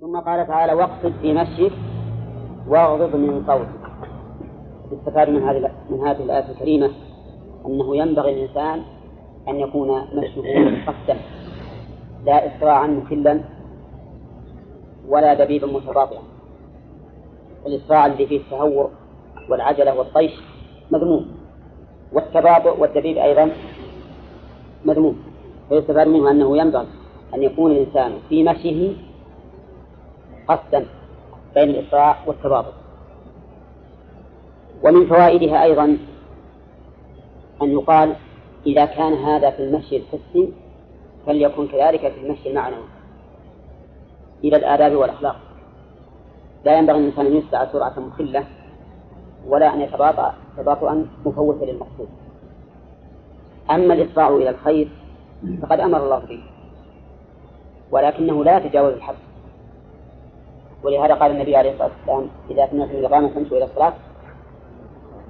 ثم قال تعالى واقصد في مشيك واغضض من صوتك. يستفاد من هذه من هذه الآية الكريمة أنه ينبغي للإنسان أن يكون مشيه قصدا لا إسراعا مخلا ولا دبيبا متباطئا الإسراع الذي فيه التهور والعجلة والطيش مذموم والتباطؤ والدبيب أيضا مذموم. فيستفاد منه أنه ينبغي أن يكون الإنسان في مشيه قصدا بين الإسراع والتباطؤ. ومن فوائدها أيضا أن يقال إذا كان هذا في المشي الحسي فليكن كذلك في المشي المعنوي إلى الآداب والأخلاق. لا ينبغي الإنسان أن يسرع سرعة مخلة ولا أن يتباطأ تباطؤا مفوتا للمقصود. أما الإسراع إلى الخير فقد أمر الله به ولكنه لا يتجاوز الحد ولهذا قال النبي عليه الصلاة والسلام إذا سمعتم الإقامة فامشوا إلى الصلاة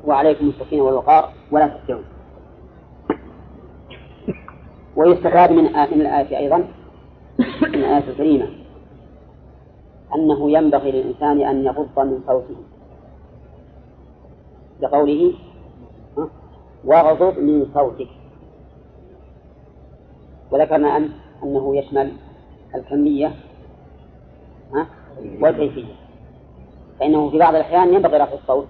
وعليكم السكينة والوقار ولا تسجعوا ويستفاد من من الآية أيضا من الآية الكريمة أنه ينبغي للإنسان أن يغض من صوته. بقوله واغضض من صوتك. وذكرنا أن أنه يشمل الكمية والكيفية فإنه في بعض الأحيان ينبغي رفع الصوت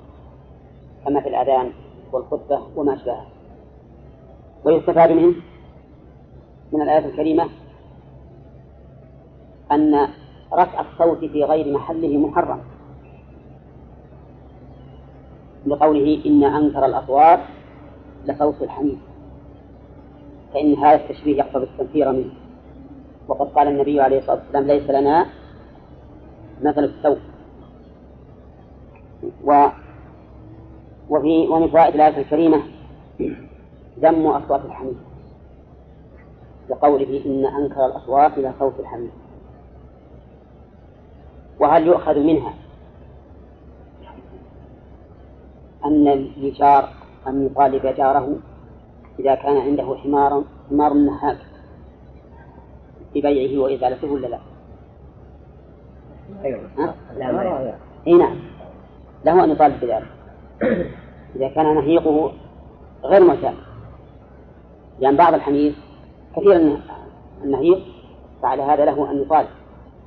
كما في الأذان والخطبة وما أشبهها. ويستفاد منه من الآية الكريمة أن رفع الصوت في غير محله محرم. لقوله إن أنكر الأصوات لصوت الحميد. فإن هذا التشبيه يقتضي التنفير منه. وقد قال النبي عليه الصلاة والسلام ليس لنا مثل السوء و وفي ومن فوائد الآية الكريمة ذم أصوات الحميد. لقوله إن أنكر الأصوات إلى صوت الحميد. وهل يؤخذ منها أن الجار أن يطالب جاره إذا كان عنده حمار حمار نهاك ببيعه وإزالته ولا لا؟ أيوة. لا أي نعم. له أن يطالب بذلك. إذا كان نهيقه غير معتاد. لأن بعض الحمير كثير النهيق فعلى هذا له أن يطالب.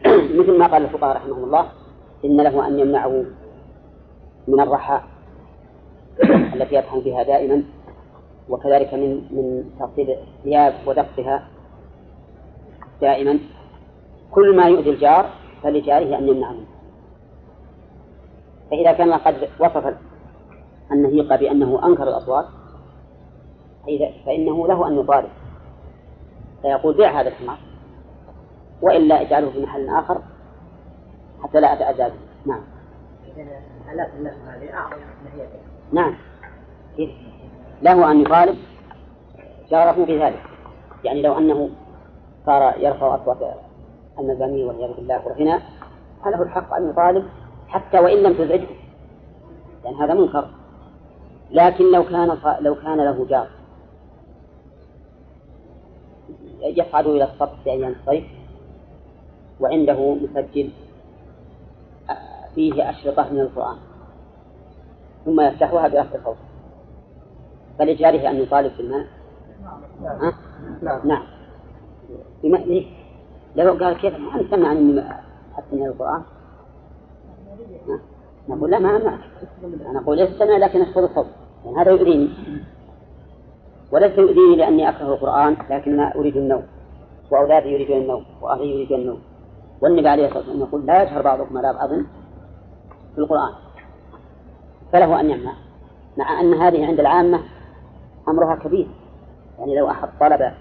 مثل ما قال الفقهاء رحمهم الله إن له أن يمنعه من الرحى التي يطحن بها دائما وكذلك من من تغسيل الثياب ودقها دائما. كل ما يؤذي الجار فلجاره أن يمنع منه فإذا كان قد وصف النهيق بأنه أنكر الأصوات فإنه له أن يطالب فيقول بيع هذا الحمار وإلا اجعله في محل آخر حتى لا أتأذى به. نعم. نعم. له أن يطالب جاره بذلك. يعني لو أنه صار يرفع أصوات المزامير والعياذ بالله والغناء فله الحق أن يطالب حتى وإن لم تزعجه لأن هذا منكر. لكن لو كان لو كان له جار يصعد إلى السطح في أيام الصيف وعنده مسجل فيه أشرطة من القرآن ثم يفتحها برفع صوت فلجاره أن يطالب بالماء نعم. نعم, نعم. ليه؟ لو قال كيف ما نسمع عني حتى من القرآن. نقول لا ما أمنعك أنا أقول استمع لكن أخفض الصوت. يعني هذا يؤذيني. وليس يؤذيني لأني أكره القرآن لكن أنا أريد النوم. وأولادي يريدون النوم وأهلي يريدون النوم. والنبي عليه الصلاة والسلام يقول لا يجهر بعضكم على بعض في القرآن. فله أن يمنع مع أن هذه عند العامة أمرها كبير. يعني لو أحد طلب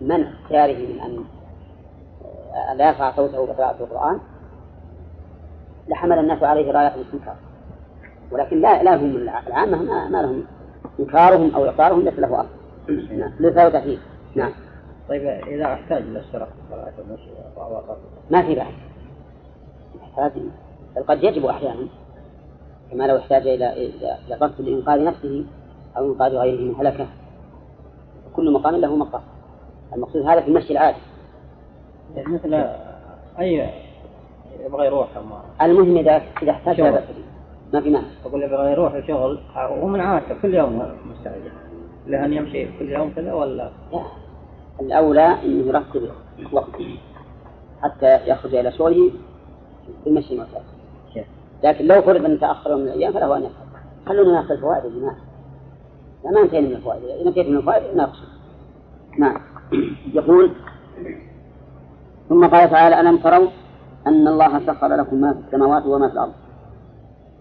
منع جاره من أن لا يرفع صوته بقراءة القرآن. لحمل الناس عليه راية الاستنكار ولكن لا لا هم العامة ما لهم إنكارهم أو إقرارهم ليس له أصل. نعم. ليس فيه نعم. طيب إذا احتاج إلى الشرف صلاة المشي وهو ما في بأس. يحتاج قد يجب أحيانا كما لو احتاج إلى إلى قصد لإنقاذ نفسه أو إنقاذ غيره من هلكة. كل مقام له مقام. المقصود هذا في المشي العادي. مثل أي يبغى يروح المهم إذا إذا احتاج شغل. لا. ما في مانع. أقول يبغى يروح الشغل وهو من عادته كل يوم مستعجل. له أن يمشي كل يوم كذا ولا؟ لا. الأولى أنه يرتب وقته حتى يخرج إلى شغله بالمشي المعتاد؟ لكن لو فرض تأخر يوم من الأيام فله أن يفعل خلونا نأخذ الفوائد يا جماعة. لا ما انتهينا من الفوائد. إذا انتهيت من الفوائد ناقش نعم. يقول ثم قال تعالى ألم تروا أن الله سخر لكم ما في السماوات وما في الأرض؟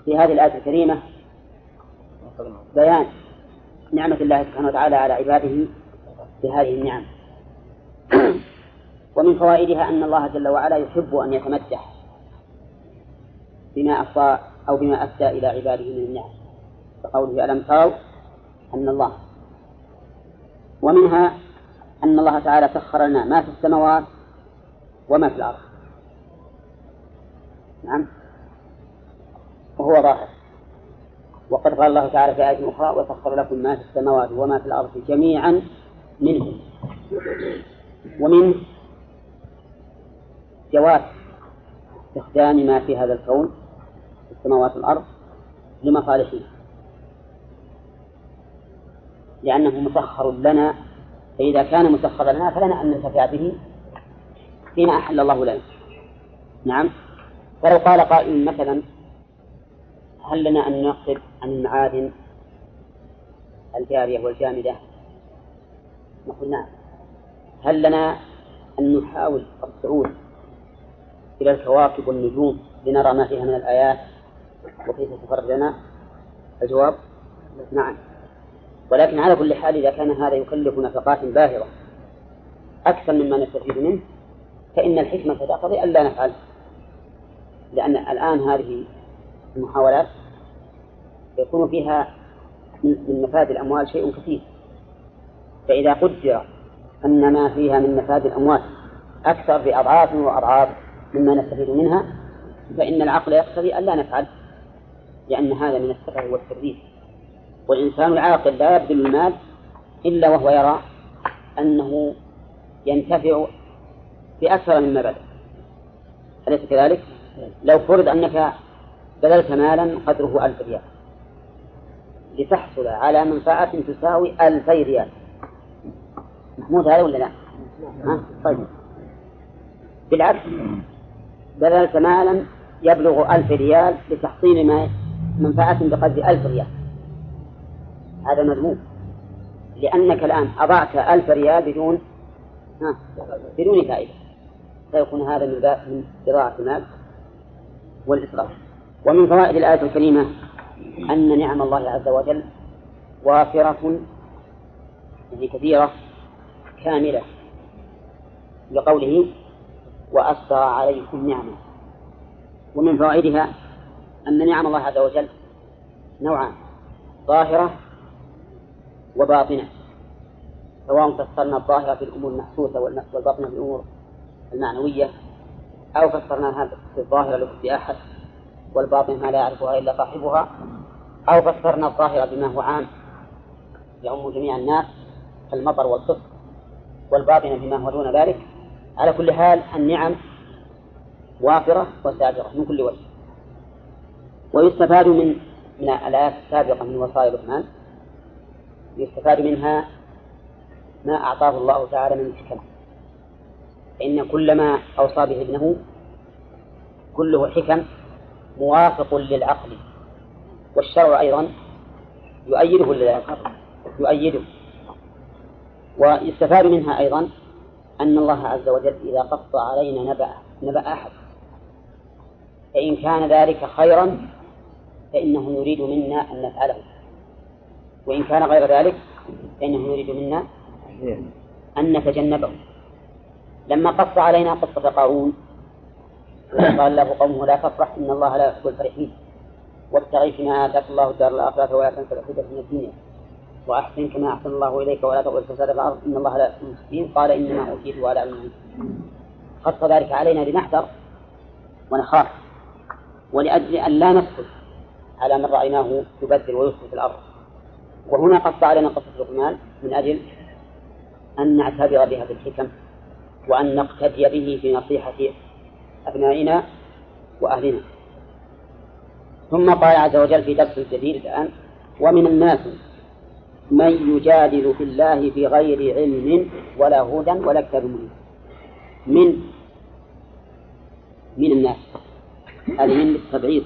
في هذه الآية الكريمة بيان نعمة الله سبحانه وتعالى على عباده بهذه النعم. ومن فوائدها أن الله جل وعلا يحب أن يتمدح بما أفضى أو بما أفدى إلى عباده من النعم. كقوله ألم تروا أن الله. ومنها أن الله تعالى سخر لنا ما في السماوات وما في الأرض نعم. وهو ظاهر وقد قال الله تعالى في آية أخرى وسخر لكم ما في السماوات وما في الأرض جميعا منه. ومن جواز استخدام ما في هذا الكون في السماوات والأرض لمصالحه. لأنه مسخر لنا فإذا كان مسخرا لنا فلنا أن ننتفع به فيما أحل الله لنا نعم. ولو قال قائل مثلا هل لنا أن نقصد عن المعادن الجارية والجامدة؟ نقول نعم. هل لنا أن نحاول الصعود إلى الكواكب والنجوم لنرى ما فيها من الآيات وكيف تفرج لنا الجواب؟ نعم. ولكن على كل حال إذا كان هذا يكلف نفقات باهظة أكثر مما نستفيد منه فإن الحكمة تقتضي ألا نفعل. لأن الآن هذه المحاولات يكون فيها من مفاد الأموال شيء كثير. فإذا قدر أن ما فيها من مفاد الأموال أكثر بأضعاف وأضعاف مما نستفيد منها فإن العقل يقتضي ألا نفعل لأن هذا من السفه والتبذير والإنسان العاقل لا يبذل المال إلا وهو يرى أنه ينتفع بأكثر مما بذل أليس كذلك؟ لو فرض أنك بذلت مالا قدره ألف ريال. لتحصل على منفعة تساوي ألفي ريال. محمود هذا ولا لا؟ ها؟ طيب. بالعكس بذلت مالا يبلغ ألف ريال لتحصيل ما منفعة بقدر ألف ريال. هذا مذموم. لأنك الآن أضعت ألف ريال بدون ها؟ بدون فائدة. فيكون هذا من باب من إضاعة المال والإسراف ومن فوائد الآية الكريمة أن نعم الله عز وجل وافرة يعني كثيرة كاملة لقوله وأسرى عليكم نعمة. ومن فوائدها أن نعم الله عز وجل نوعان ظاهرة وباطنة سواء فسرنا الظاهرة في الأمور المحسوسة والباطنة في الأمور المعنوية أو فسرناها بالظاهرة لكل أحد والباطن ما لا يعرفها إلا صاحبها أو فسرنا الظاهرة بما هو عام يعم جميع الناس كالمطر والصدق والباطن بما هو دون ذلك. على كل حال النعم وافرة وسابرة من كل وجه. ويستفاد من من الآيات السابقة من وصايا الرحمن. يستفاد منها ما أعطاه الله تعالى من الحكم فإن كل ما أوصى به ابنه كله حكم موافق للعقل. والشرع أيضا يؤيده ولا يؤيده. ويستفاد منها أيضا أن الله عز وجل إذا قص علينا نبأ نبأ أحد. فإن كان ذلك خيرا فإنه يريد منا أن نفعله. وإن كان غير ذلك فإنه يريد منا أن نتجنبه. لما قص علينا قصة قارون قال له قومه لا تفرح إن الله لا يحب الفرحين. وابتغي فيما آتاك الله الدار الآخرة ولا تنس نصيبك من الدنيا. وأحسن كما أحسن الله إليك ولا تقل الفساد في الأرض إن الله لا يحب المفسدين. قال إنما أوتيته على علم قص ذلك علينا لنحذر ونخاف ولأجل أن لا نسكت على من رأيناه يبذر ويفسد في الأرض. وهنا قص علينا قصة لقمان من أجل أن نعتبر بهذه الحكم وأن نقتدي به في نصيحة أبنائنا وأهلنا. ثم قال عز وجل في درس جديد الآن ومن الناس من يجادل في الله بغير علم ولا هدى ولا كتاب من من الناس؟ هذه من التبعيض.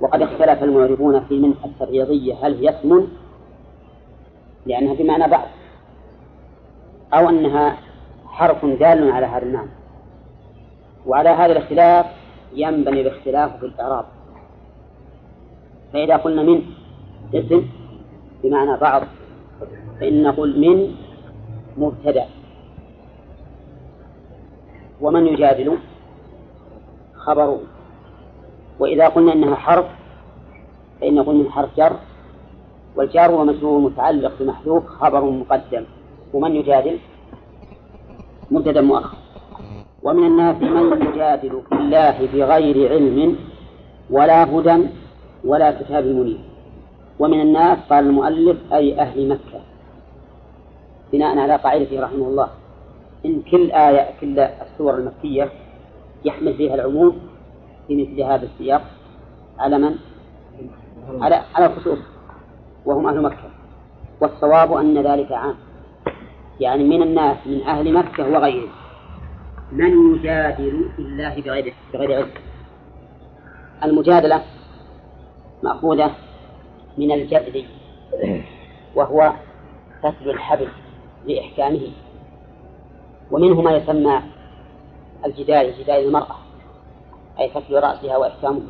وقد اختلف المعربون في من التبعيضية هل هي اسم؟ لأنها بمعنى بعض. أو أنها حرف دال على هذا المعنى وعلى هذا الاختلاف ينبني الاختلاف في الإعراب. فإذا قلنا من اسم بمعنى بعض فإن نقول من مبتدأ. ومن يجادل؟ خبر. وإذا قلنا إنها حرف فإن نقول من حرف جر. والجار ومجرور متعلق بمحذوف خبر مقدم. ومن يجادل؟ مبتدا مؤخر. ومن الناس من يجادل في الله بغير علم ولا هدى ولا كتاب منير. ومن الناس قال المؤلف أي أهل مكة. بناء على قاعدته رحمه الله. إن كل آية كل السور المكية يحمل فيها العموم في مثل هذا السياق. على من؟ على على الخصوص. وهم أهل مكة. والصواب أن ذلك عام. يعني من الناس من أهل مكة وغيرهم. من يجادل في الله بغير بغير علم؟ المجادلة مأخوذة من الجدل وهو فتل الحبل لإحكامه. ومنه ما يسمى الجدال جدال المرأة أي فتل رأسها وإحكامه.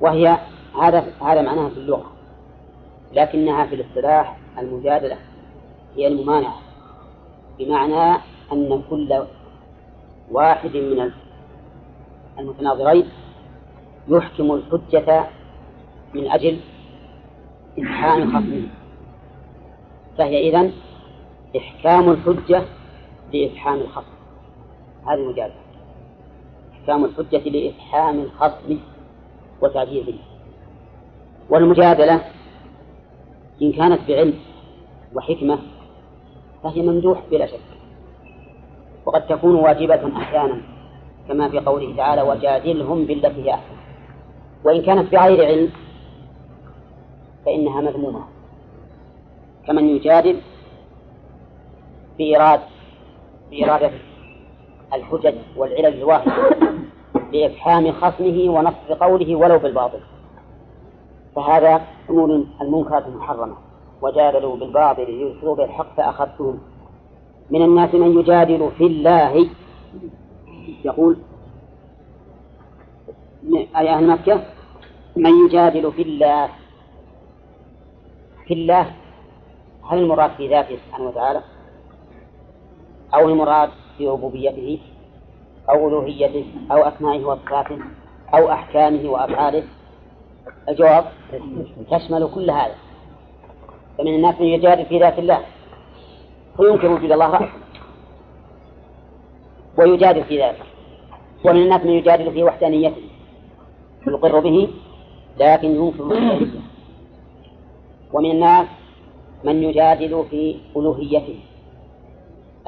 وهي هذا هذا معناها في اللغة لكنها في الاصطلاح المجادلة. هي الممانعة. بمعنى أن كل واحد من المتناظرين يحكم الحجة من أجل إمحان خصمه فهي إذن إحكام الحجة لإفحام الخصم هذه المجادلة إحكام الحجة لإفحام الخصم وتعجيزه والمجادلة إن كانت بعلم وحكمة فهي ممدوح بلا شك. وقد تكون واجبة أحيانا كما في قوله تعالى وجادلهم بالتي هي أحسن. وإن كانت بغير علم فإنها مذمومة. كمن يجادل بإرادة بإرادة الحجج والعلل الواحدة لإفحام خصمه ونصف قوله ولو بالباطل فهذا أمور المنكرات المحرمة. وجادلوا بالباطل ليشروا بالحق فأخذتهم. من الناس من يجادل في الله. يقول أي أهل مكة؟ من يجادل في الله. في الله هل المراد في ذاته سبحانه وتعالى؟ أو المراد في ربوبيته؟ أو ألوهيته؟ أو أسمائه وصفاته؟ أو أحكامه وأفعاله؟ الجواب تشمل كل هذا. فمن الناس من يجادل في ذات الله فينكر وجود الله رأسا ويجادل في ذلك ومن الناس من يجادل في وحدانيته يقر به لكن ينكر الوحدانية ومن الناس من يجادل في ألوهيته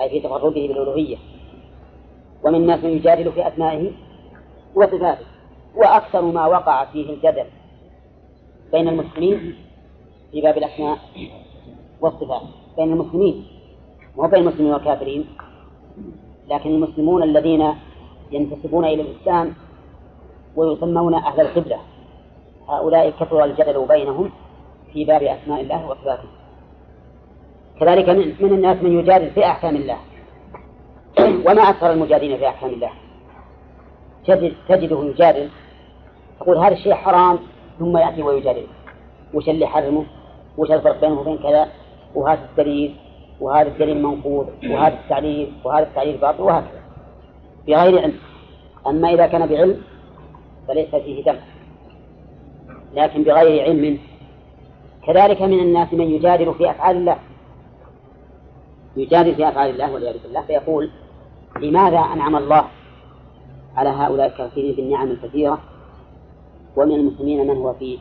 أي في تفرده بالألوهية. ومن الناس من يجادل في أسمائه وصفاته وأكثر ما وقع فيه الجدل بين المسلمين في باب الأسماء والصفات بين المسلمين مو بين المسلمين والكافرين لكن المسلمون الذين ينتسبون إلى الإسلام ويسمون أهل القبلة هؤلاء كثر الجدل بينهم في باب أسماء الله وصفاته. كذلك من الناس من يجادل في أحكام الله وما أكثر المجادلين في أحكام الله. تجد تجده يجادل يقول هذا الشيء حرام ثم يأتي ويجادل. وش اللي حرمه وش الفرق بينه وبين كذا؟ وهذا الدليل وهذا الدليل منقوض وهذا التعليل وهذا التعليل باطل وهكذا. بغير علم. أما إذا كان بعلم فليس فيه دم. لكن بغير علم كذلك من الناس من يجادل في أفعال الله. يجادل في أفعال الله والعياذ بالله فيقول لماذا أنعم الله على هؤلاء الكافرين بالنعم الكثيرة؟ ومن المسلمين من هو في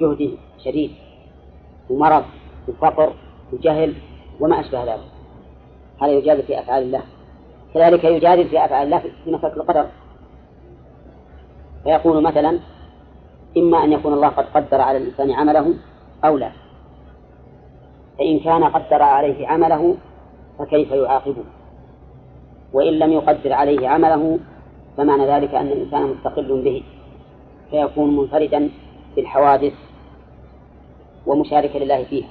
جهد شديد؟ ومرض وفقر وجهل وما أشبه ذلك. هذا يجادل في أفعال الله. كذلك يجادل في أفعال الله في مسألة القدر. فيقول مثلا إما أن يكون الله قد قدر على الإنسان عمله أو لا. فإن كان قدر عليه عمله فكيف يعاقبه؟ وإن لم يقدر عليه عمله فمعنى ذلك أن الإنسان مستقل به. فيكون منفردا بالحوادث ومشاركا لله فيها.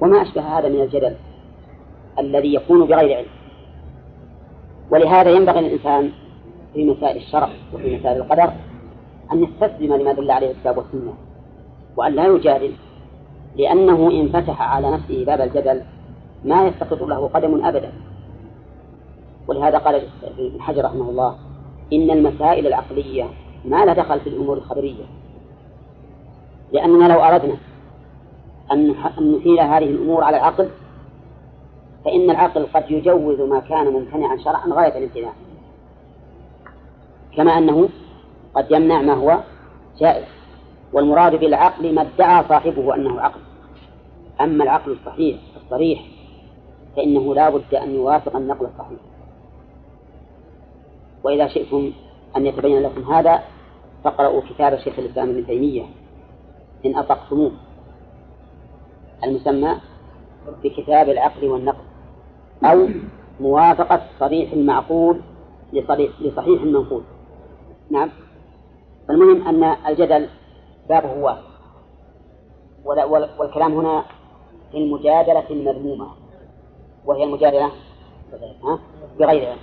وما أشبه هذا من الجدل الذي يكون بغير علم. ولهذا ينبغي للإنسان في مسائل الشرع وفي مسائل القدر أن يستسلم لما دل عليه الكتاب والسنة وأن لا يجادل لأنه إن فتح على نفسه باب الجدل ما يستقر له قدم أبدا. ولهذا قال ابن حجر رحمه الله إن المسائل العقلية ما لا دخل في الأمور الخبرية لأننا لو أردنا أن نثير هذه الأمور على العقل فإن العقل قد يجوز ما كان ممتنعا شرعا غاية الامتناع. كما أنه قد يمنع ما هو جائز. والمراد بالعقل ما ادعى صاحبه أنه عقل. أما العقل الصحيح الصريح فإنه لا بد أن يوافق النقل الصحيح. وإذا شئتم أن يتبين لكم هذا فاقرأوا كتاب الشيخ الإسلام ابن تيمية إن أطقتموه. المسمى بكتاب العقل والنقل أو موافقة صريح المعقول لصحيح المنقول نعم. المهم أن الجدل بابه واسع والكلام هنا في المجادلة المذمومة. وهي المجادلة بغير علم.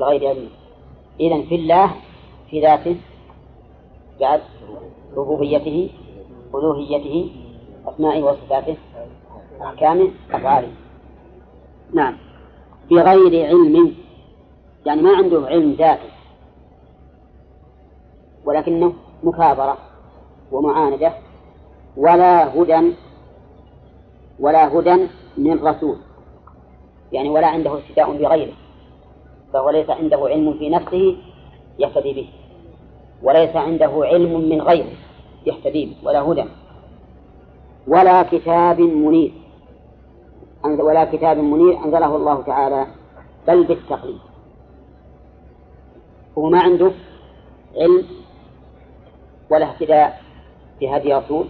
بغير علم. إذا في الله في ذاته بعد ربوبيته ألوهيته أسمائه وصفاته أحكامه أفعاله. نعم. بغير علم يعني ما عنده علم ذاتي ولكنه مكابرة ومعاندة ولا هدى ولا هدى من رسول يعني ولا عنده اهتداء بغيره فهو ليس عنده علم في نفسه يهتدي به وليس عنده علم من غيره يهتدي به ولا هدى. ولا كتاب منير. ولا كتاب منير أنزله الله تعالى بل بالتقليد. هو ما عنده علم ولا اهتداء بهدي رسول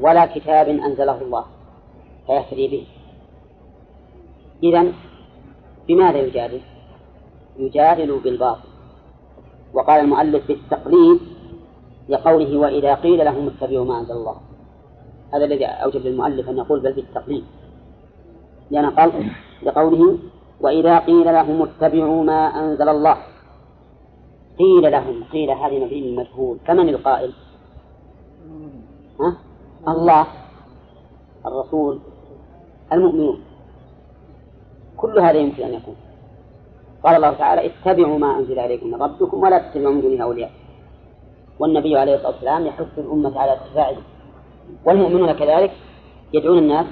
ولا كتاب أنزله الله فيهتدي به. إذا بماذا يجادل؟ يجادل بالباطل. وقال المؤلف بالتقليد لقوله وإذا قيل لهم اتبعوا ما أنزل الله. هذا الذي أوجب للمؤلف أن يقول بل بالتقليد لأن قال لقوله وإذا قيل لهم اتبعوا ما أنزل الله. قيل لهم قيل هذه نبي مجهول. فمن القائل؟ ها؟ الله الرسول المؤمنون. كل هذا يمكن أن يكون. قال الله تعالى اتبعوا ما أنزل إليكم من ربكم ولا تتبعوا من دونه أولياء. والنبي عليه الصلاة والسلام يحث الأمة على اتباعه. والمؤمنون كذلك يدعون الناس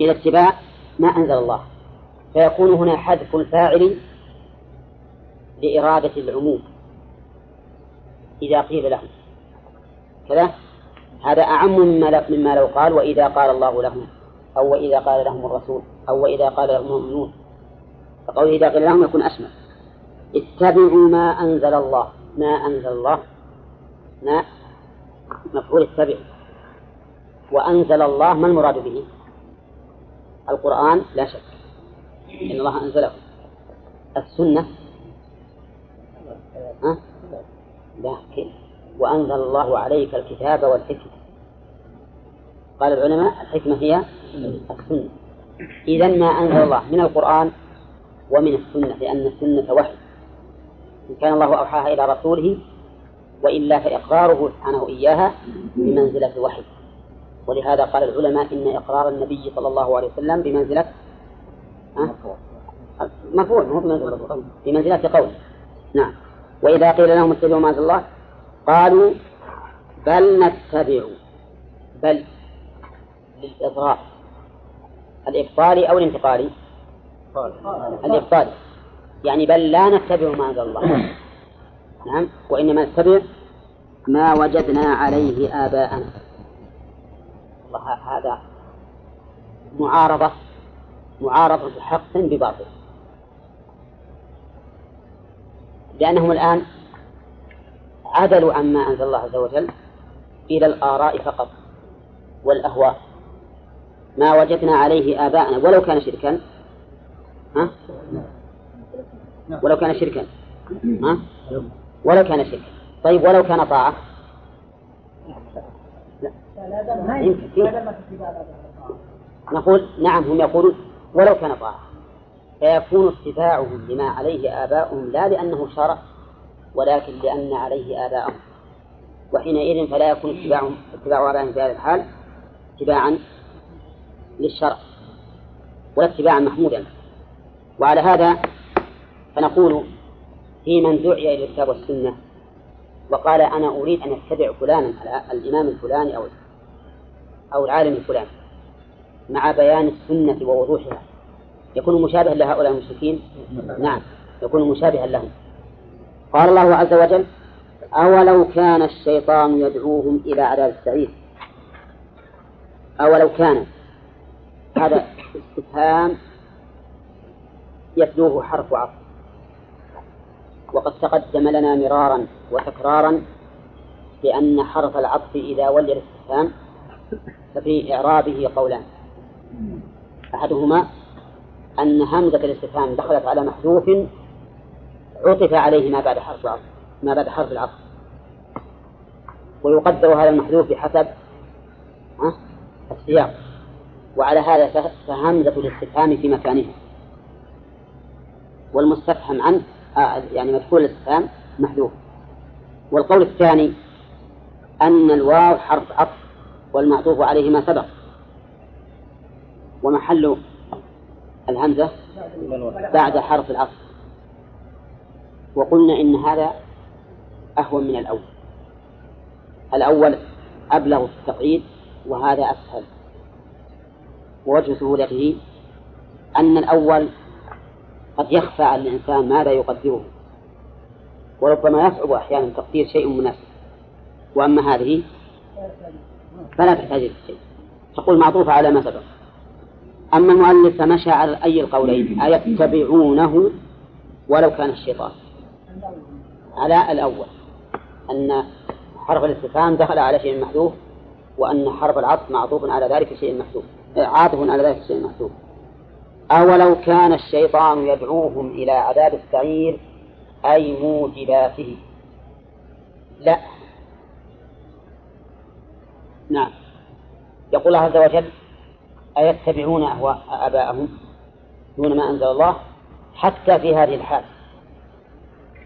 إلى اتباع ما أنزل الله. فيكون هنا حذف الفاعل لإرادة العموم. إذا قيل لهم. كذا؟ هذا أعم مما مما لو قال وإذا قال الله لهم. أو وإذا قال لهم الرسول. أو وإذا قال لهم المؤمنون. فقوله إذا قيل لهم يكون أشمل اتبعوا ما أنزل الله. ما أنزل الله. ما؟ مفعول اتبع وأنزل الله ما المراد به؟ القرآن لا شك إن الله أنزله. السنة؟ ها؟ لا. كيف وأنزل الله عليك الكتاب والحكمة. قال العلماء الحكمة هي السنة. إذا ما أنزل الله من القرآن ومن السنة لأن السنة وحي. إن كان الله أوحاها إلى رسوله وإلا فإقراره سبحانه إياها بمنزلة وحي. ولهذا قال العلماء إن إقرار النبي صلى الله عليه وسلم بمنزلة مفعول مو بمنزلة بمنزلة قول. نعم. وإذا قيل لهم اتبعوا ما أنزل الله قالوا بل نتبع بل للإضرار. الإبطالي أو الانتقالي؟ الإبطالي. يعني بل لا نتبع ما أنزل الله. نعم. وإنما نتبع ما وجدنا عليه آباءنا. هذا معارضة معارضة حق بباطل لأنهم الآن عدلوا عما أنزل الله عز وجل إلى الآراء فقط والأهواء ما وجدنا عليه آباءنا ولو كان شركا ها؟ ولو كان شركا ها؟ ولو كان شركا طيب ولو كان طاعة يمكن نقول نعم هم يقولون ولو كان طاعة. فيكون اتباعهم لما عليه آباؤهم لا لأنه شرع ولكن لأن عليه آباءهم. وحينئذ فلا يكون اتباعهم اتباع آبائهم في هذه الحال اتباعا للشرع ولا اتباعا محمودا. وعلى هذا فنقول في من دعي إلى الكتاب والسنة وقال أنا أريد أن أتبع فلانا الإمام الفلاني أو أو العالم الفلاني مع بيان السنة ووضوحها. يكون مشابها لهؤلاء المشركين؟ نعم يكون مشابها لهم. قال الله عز وجل أولو كان الشيطان يدعوهم إلى عذاب السعير. أولو كان. هذا استفهام يتلوه حرف عطف. وقد تقدم لنا مرارا وتكرارا بأن حرف العطف إذا ولي الاستفهام ففي إعرابه قولان أحدهما أن همزة الاستفهام دخلت على محذوف عطف عليه ما بعد حرف العطف ما بعد حرف العطف. ويقدر هذا المحذوف بحسب السياق. وعلى هذا فهمزة الاستفهام في مكانها والمستفهم عنه آه يعني مدخول الاستفهام محذوف. والقول الثاني أن الواو حرف عطف. والمعطوف عليه ما سبق. ومحل الهمزة بعد حرف العطف. وقلنا إن هذا أهون من الأول. الأول أبلغ في التقعيد وهذا أسهل. ووجه سهولته أن الأول قد يخفى على الإنسان ماذا يقدره وربما يصعب أحيانا تقدير شيء مناسب. وأما هذه فلا تحتاج إلى شيء. تقول معطوفة على ما سبق. أما المؤلف فمشى على أي القولين؟ أيتبعونه ولو كان الشيطان. على الأول. أن حرف الاستفهام دخل على شيء محذوف وأن حرف العطف معطوف على ذلك شيء محذوف. عاطف على ذلك شيء محذوف. أولو كان الشيطان يدعوهم إلى عذاب السعير أي موجباته؟ لا. نعم. يقول الله عز وجل أيتبعون أهواء آباءهم دون ما أنزل الله حتى في هذه الحال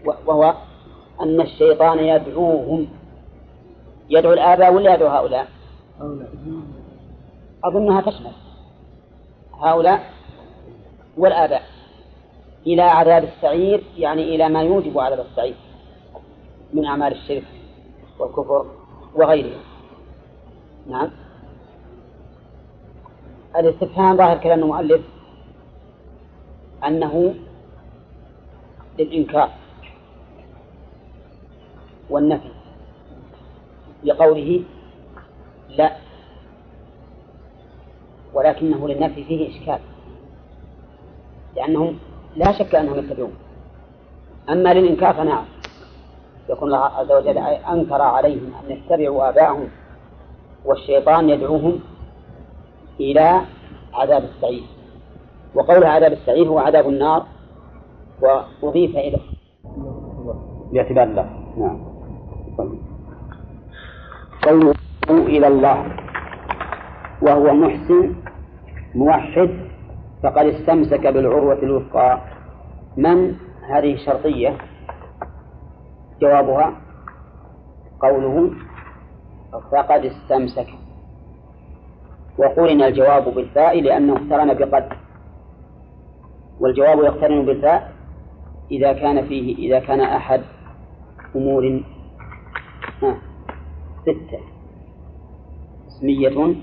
وهو أن الشيطان يدعوهم. يدعو الآباء ولا يدعو هؤلاء؟ أظنها تشمل هؤلاء والآباء إلى عذاب السعير يعني إلى ما يوجب عذاب السعير من أعمال الشرك والكفر وغيره نعم. الاستفهام ظاهر كلام المؤلف أنه للإنكار والنفي لقوله لا ولكنه للنفي فيه إشكال لأنهم لا شك أنهم يتبعون. أما للإنكار فنعم يكون الله عز وجل أنكر عليهم أن يتبعوا آباءهم. والشيطان يدعوهم إلى عذاب السعير. وقول عذاب السعير هو عذاب النار وأضيف إلى باعتبار الله. نعم. قوله إلى الله وهو محسن موحد فقد استمسك بالعروة الوثقى. من هذه شرطية جوابها قوله فقد استمسك. وقرن الجواب بالفاء لأنه اقترن بقد. والجواب يقترن بالفاء إذا كان فيه إذا كان أحد أمور ستة. اسمية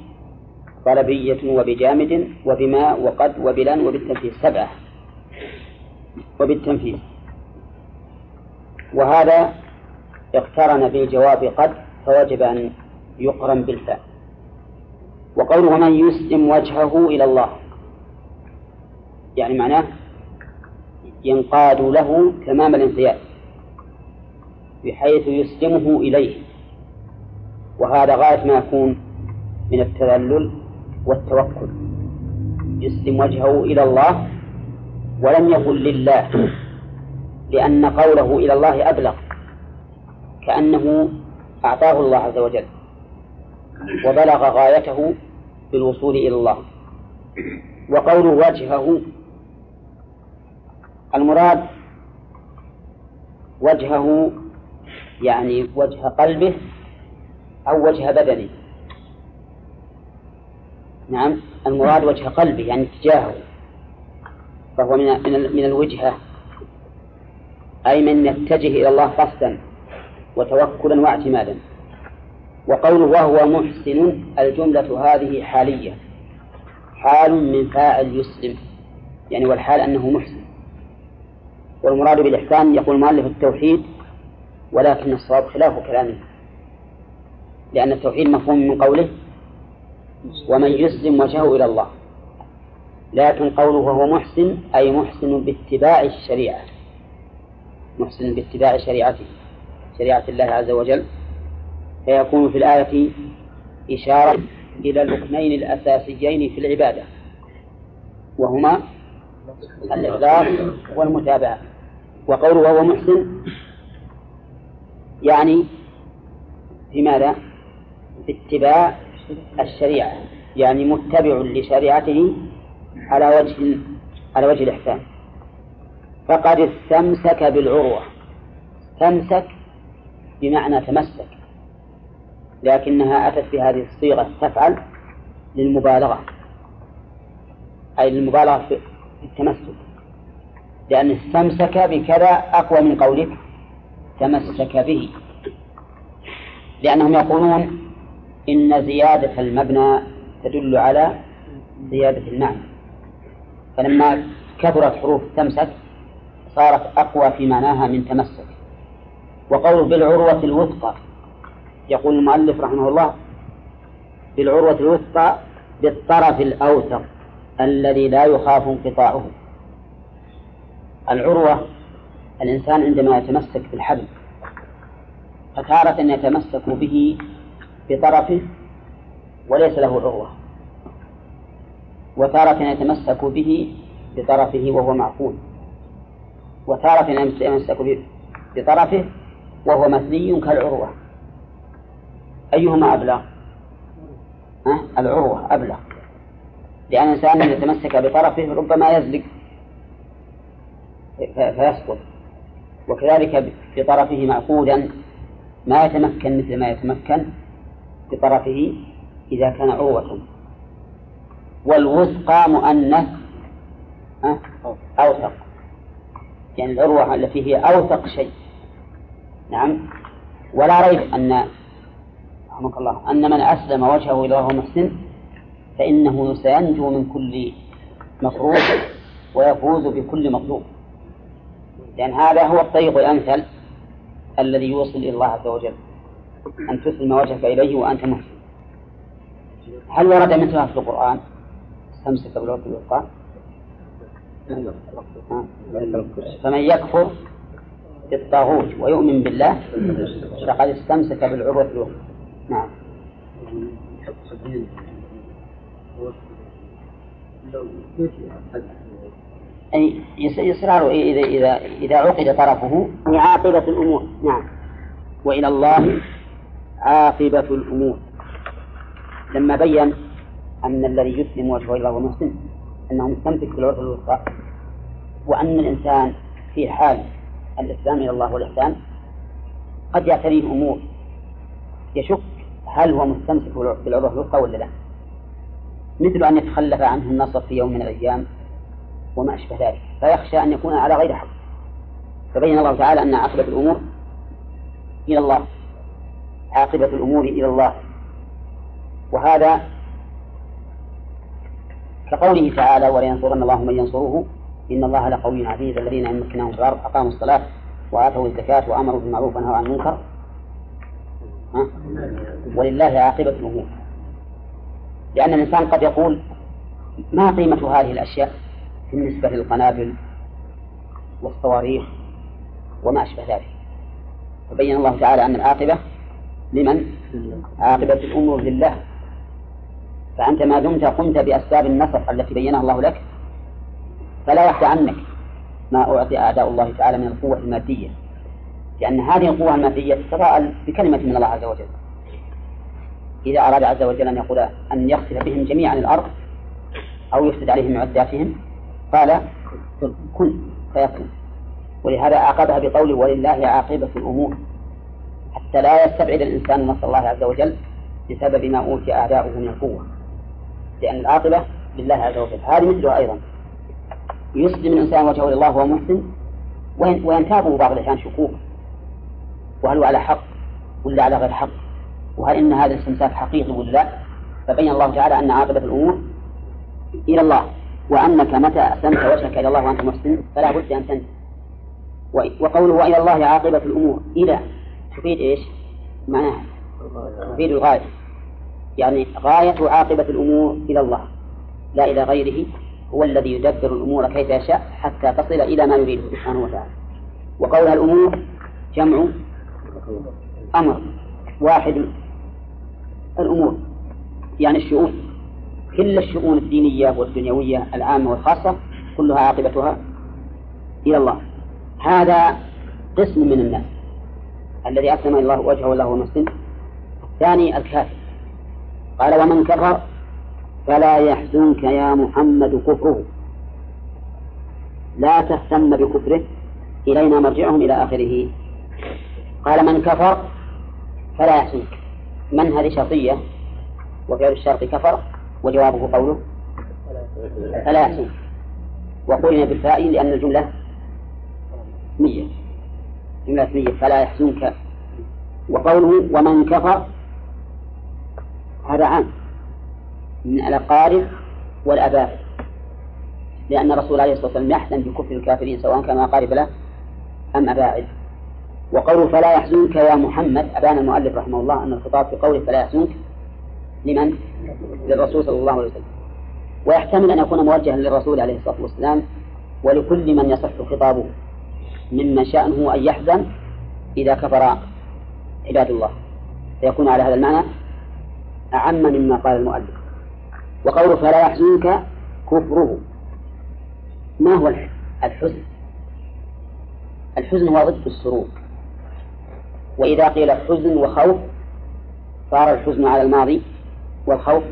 طلبية وبجامد وبما وقد وبلن وبالتنفيذ. سبعة. وبالتنفيذ. وهذا اقترن بالجواب قد فوجب أن يقرن بالفاء. وقوله من يسلم وجهه إلى الله. يعني معناه ينقاد له تمام الانقياد. بحيث يسلمه إليه. وهذا غاية ما يكون من التذلل والتوكل. يسلم وجهه إلى الله ولم يقل لله. لأن قوله إلى الله أبلغ. كأنه أعطاه الله عز وجل. وبلغ غايته بالوصول إلى الله. وقول وجهه المراد وجهه يعني وجه قلبه أو وجه بدنه. نعم المراد وجه قلبه يعني اتجاهه فهو من من من الوجهة. أي من يتجه إلى الله قصدا وتوكلا واعتمادا. وقوله وهو محسن الجملة هذه حالية. حال من فاعل يسلم يعني والحال أنه محسن. والمراد بالإحسان يقول المؤلف التوحيد ولكن الصواب خلاف كلامه. لأن التوحيد مفهوم من قوله ومن يسلم وجهه إلى الله. لكن قوله وهو محسن أي محسن باتباع الشريعة. محسن باتباع شريعته شريعة الله عز وجل. فيكون في الآية إشارة إلى الركنين الأساسيين في العبادة وهما الإخلاص والمتابعة. وقوله وهو محسن يعني في ماذا؟ في اتباع الشريعة يعني متبع لشريعته على وجه على وجه الإحسان. فقد استمسك بالعروة. تمسك بمعنى تمسك. لكنها أتت بهذه الصيغة تفعل للمبالغة أي للمبالغة في التمسك. لأن استمسك بكذا أقوى من قولك تمسك به. لأنهم يقولون إن زيادة المبنى تدل على زيادة المعنى فلما كثرت حروف تمسك صارت أقوى في معناها من تمسك. وقول بالعروة الوثقى يقول المؤلف رحمه الله بالعروة الوثقى بالطرف الأوثق الذي لا يخاف انقطاعه. العروة الإنسان عندما يتمسك بالحبل فتارة يتمسك به بطرفه وليس له عروة. وتارة يتمسك به بطرفه وهو معقول. وتارة يتمسك بطرفه وهو مثني كالعروة. أيهما أبلغ؟ أه؟ العروة أبلغ. لأن الإنسان يتمسك بطرفه ربما يزلق. فيسقط. وكذلك بطرفه معقودا ما يتمكن مثل ما يتمكن بطرفه إذا كان عروة. والوثقى مؤنث أوثق. يعني العروة التي هي أوثق شيء. نعم. ولا ريب أن رحمك الله. أن من أسلم وجهه إلى الله محسن فإنه سينجو من كل مكروه ويفوز بكل مطلوب. لأن هذا هو الطريق الأمثل الذي يوصل إلى الله عز وجل أن تسلم وجهك إليه وأنت محسن. هل ورد مثلها في القرآن؟ استمسك بالعروة الوثقى فمن يكفر بالطاغوت ويؤمن بالله فقد استمسك بالعروة الوثقى. نعم. أي إصرار إذا إذا إذا عقد طرفه هي عاقبة الأمور. نعم. وإلى الله عاقبة الأمور. لما بين أن الذي يسلم وجهه إلى الله محسن أنه مستمسك بالعرف الوثقى وأن الإنسان في حال الإسلام إلى الله والإحسان قد يعتريه أمور يشك هل هو مستمسك بالعروة الوثقى ولا لا؟ مثل أن يتخلف عنه النصر في يوم من الأيام وما أشبه ذلك فيخشى أن يكون على غير حق. فبين الله تعالى أن عاقبة الأمور إلى الله عاقبة الأمور إلى الله. وهذا كقوله تعالى ولينصرن الله من ينصره إن الله لقوي عزيز الذين إن مكناهم في الأرض أقاموا الصلاة وآتوا الزكاة وأمروا بالمعروف ونهوا عن المنكر. ولله عاقبة الأمور. لأن الإنسان قد يقول ما قيمة هذه الأشياء بالنسبة للقنابل والصواريخ وما أشبه ذلك؟ فبين الله تعالى أن العاقبة لمن؟ عاقبة الأمور لله. فأنت ما دمت قمت بأسباب النصر التي بينها الله لك فلا يخفى عنك ما أعطي أعداء الله تعالى من القوة المادية. لأن هذه القوة المادية تتضاءل بكلمة من الله عز وجل. إذا أراد عز وجل أن يقول أن يخسف بهم جميعا الأرض أو يفسد عليهم معداتهم قال كن فيكون. ولهذا عاقبها بقوله ولله عاقبة الأمور حتى لا يستبعد الإنسان نصر الله عز وجل بسبب ما أوتي أعداؤه من القوة. لأن العاقبة لله عز وجل. هذه مثلها أيضا. يسلم الإنسان وجهه لله وهو محسن وينتابه بعض الأحيان شكوك وهل هو على حق ولا على غير حق؟ وهل إن هذا الاستمساك حقيقي ولا لا؟ فبين الله تعالى أن عاقبة الأمور إلى الله وأنك متى أسلمت وجهك إلى الله وأنت محسن فلا بد أن تنتهي وقوله وإلى الله عاقبة الأمور إلى تفيد إيش؟ معناها تفيد الغاية. يعني غاية عاقبة الأمور إلى الله لا إلى غيره هو الذي يدبر الأمور كيف يشاء حتى تصل إلى ما يريده سبحانه وتعالى. وقولها الأمور جمع أمر واحد الأمور يعني الشؤون كل الشؤون الدينية والدنيوية العامة والخاصة كلها عاقبتها إلى الله. هذا قسم من الناس الذي أسلم الله وجهه له مسلم الثاني الكافر. قال ومن كفر فلا يحزنك يا محمد كفره. لا تهتم بكفره إلينا مرجعهم إلى آخره. قال من كفر فلا يحزنك. من هذه شرطية؟ وفعل الشرط كفر وجوابه قوله فلا يحزنك وقرن بالفاء لأن الجملة اسمية جملة اسمية فلا يحزنك وقوله ومن كفر هذا عام. من الأقارب والأباء. لأن الرسول عليه الصلاة والسلام يحزن بكفر الكافرين سواء كان أقارب له أم أباعد وقوله فلا يحزنك يا محمد أبان المؤلف رحمه الله أن الخطاب في قوله فلا يحزنك لمن؟ للرسول صلى الله عليه وسلم. ويحتمل أن يكون موجها للرسول عليه الصلاة والسلام ولكل من يصح خطابه ممن شأنه أن يحزن إذا كفر عباد الله. فيكون على هذا المعنى أعم مما قال المؤلف. وقوله فلا يحزنك كفره. ما هو الحزن؟ الحزن هو ضد السرور. وإذا قيل حزن وخوف صار الحزن على الماضي والخوف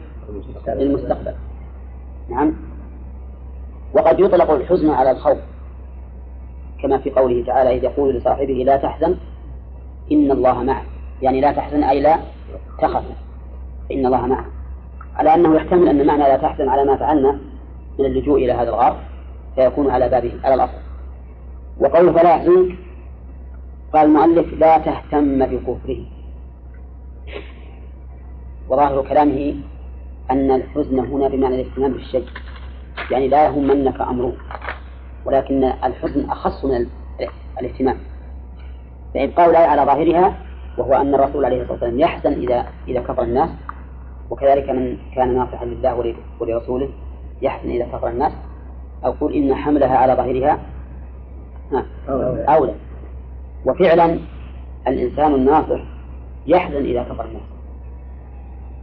للمستقبل. نعم. وقد يطلق الحزن على الخوف كما في قوله تعالى إذ يقول لصاحبه لا تحزن إن الله معه. يعني لا تحزن أي لا تخف إن الله معه. على أنه يحتمل أن المعنى لا تحزن على ما فعلنا من اللجوء إلى هذا الغار فيكون على بابه على الأصل. وقوله فلا يحزنك قال المؤلف لا تهتم بكفره. وظاهر كلامه أن الحزن هنا بمعنى الاهتمام بالشيء يعني لا يهمنك أمره ولكن الحزن أخص من الاهتمام. فإبقاء الآية على ظاهرها وهو أن الرسول عليه الصلاة والسلام يحزن إذا إذا كفر الناس وكذلك من كان ناصحا لله ولرسوله يحزن إذا كفر الناس أو قل إن حملها على ظاهرها. أولى. وفعلا الإنسان الناصح يحزن إذا كفر الناس.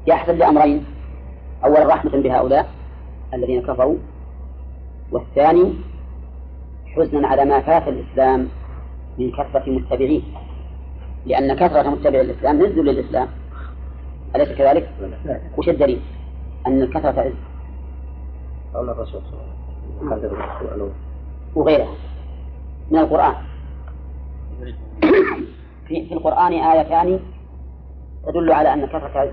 يحزن لأمرين أولا رحمة بهؤلاء الذين كفروا والثاني حزنا على ما فات الإسلام من كثرة متبعيه. لأن كثرة متبعي الإسلام نزل للإسلام أليس كذلك؟ وش الدليل؟ أن الكثرة عز قول الرسول صلى الله عليه وسلم. وغيرها من القرآن. في, في القرآن آيتان تدل على أن كثرة عز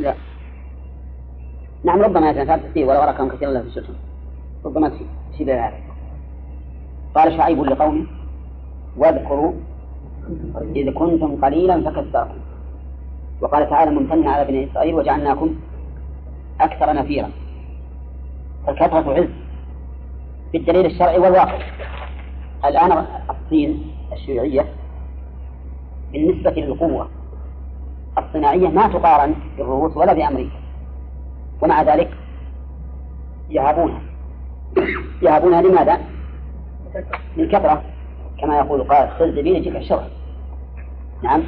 لا. نعم ربما يتنفذ فيه ولو أراكم كثيرا له في السلطان ربما تشير هذا. قال شعيب لقومه واذكروا إذ كنتم قليلا فكثركم وقال تعالى ممتنا على بني إسرائيل وجعلناكم أكثر نفيرا. فالكثرة عز بالدليل الشرعي والواقع. الآن الصين الشيوعية بالنسبة للقوة الصناعية ما تقارن بالروس ولا بأمريكا. ومع ذلك يهابونها. يهابونها لماذا؟ للكثرة. كما يقول قال خذ بيدك الشرع. نعم.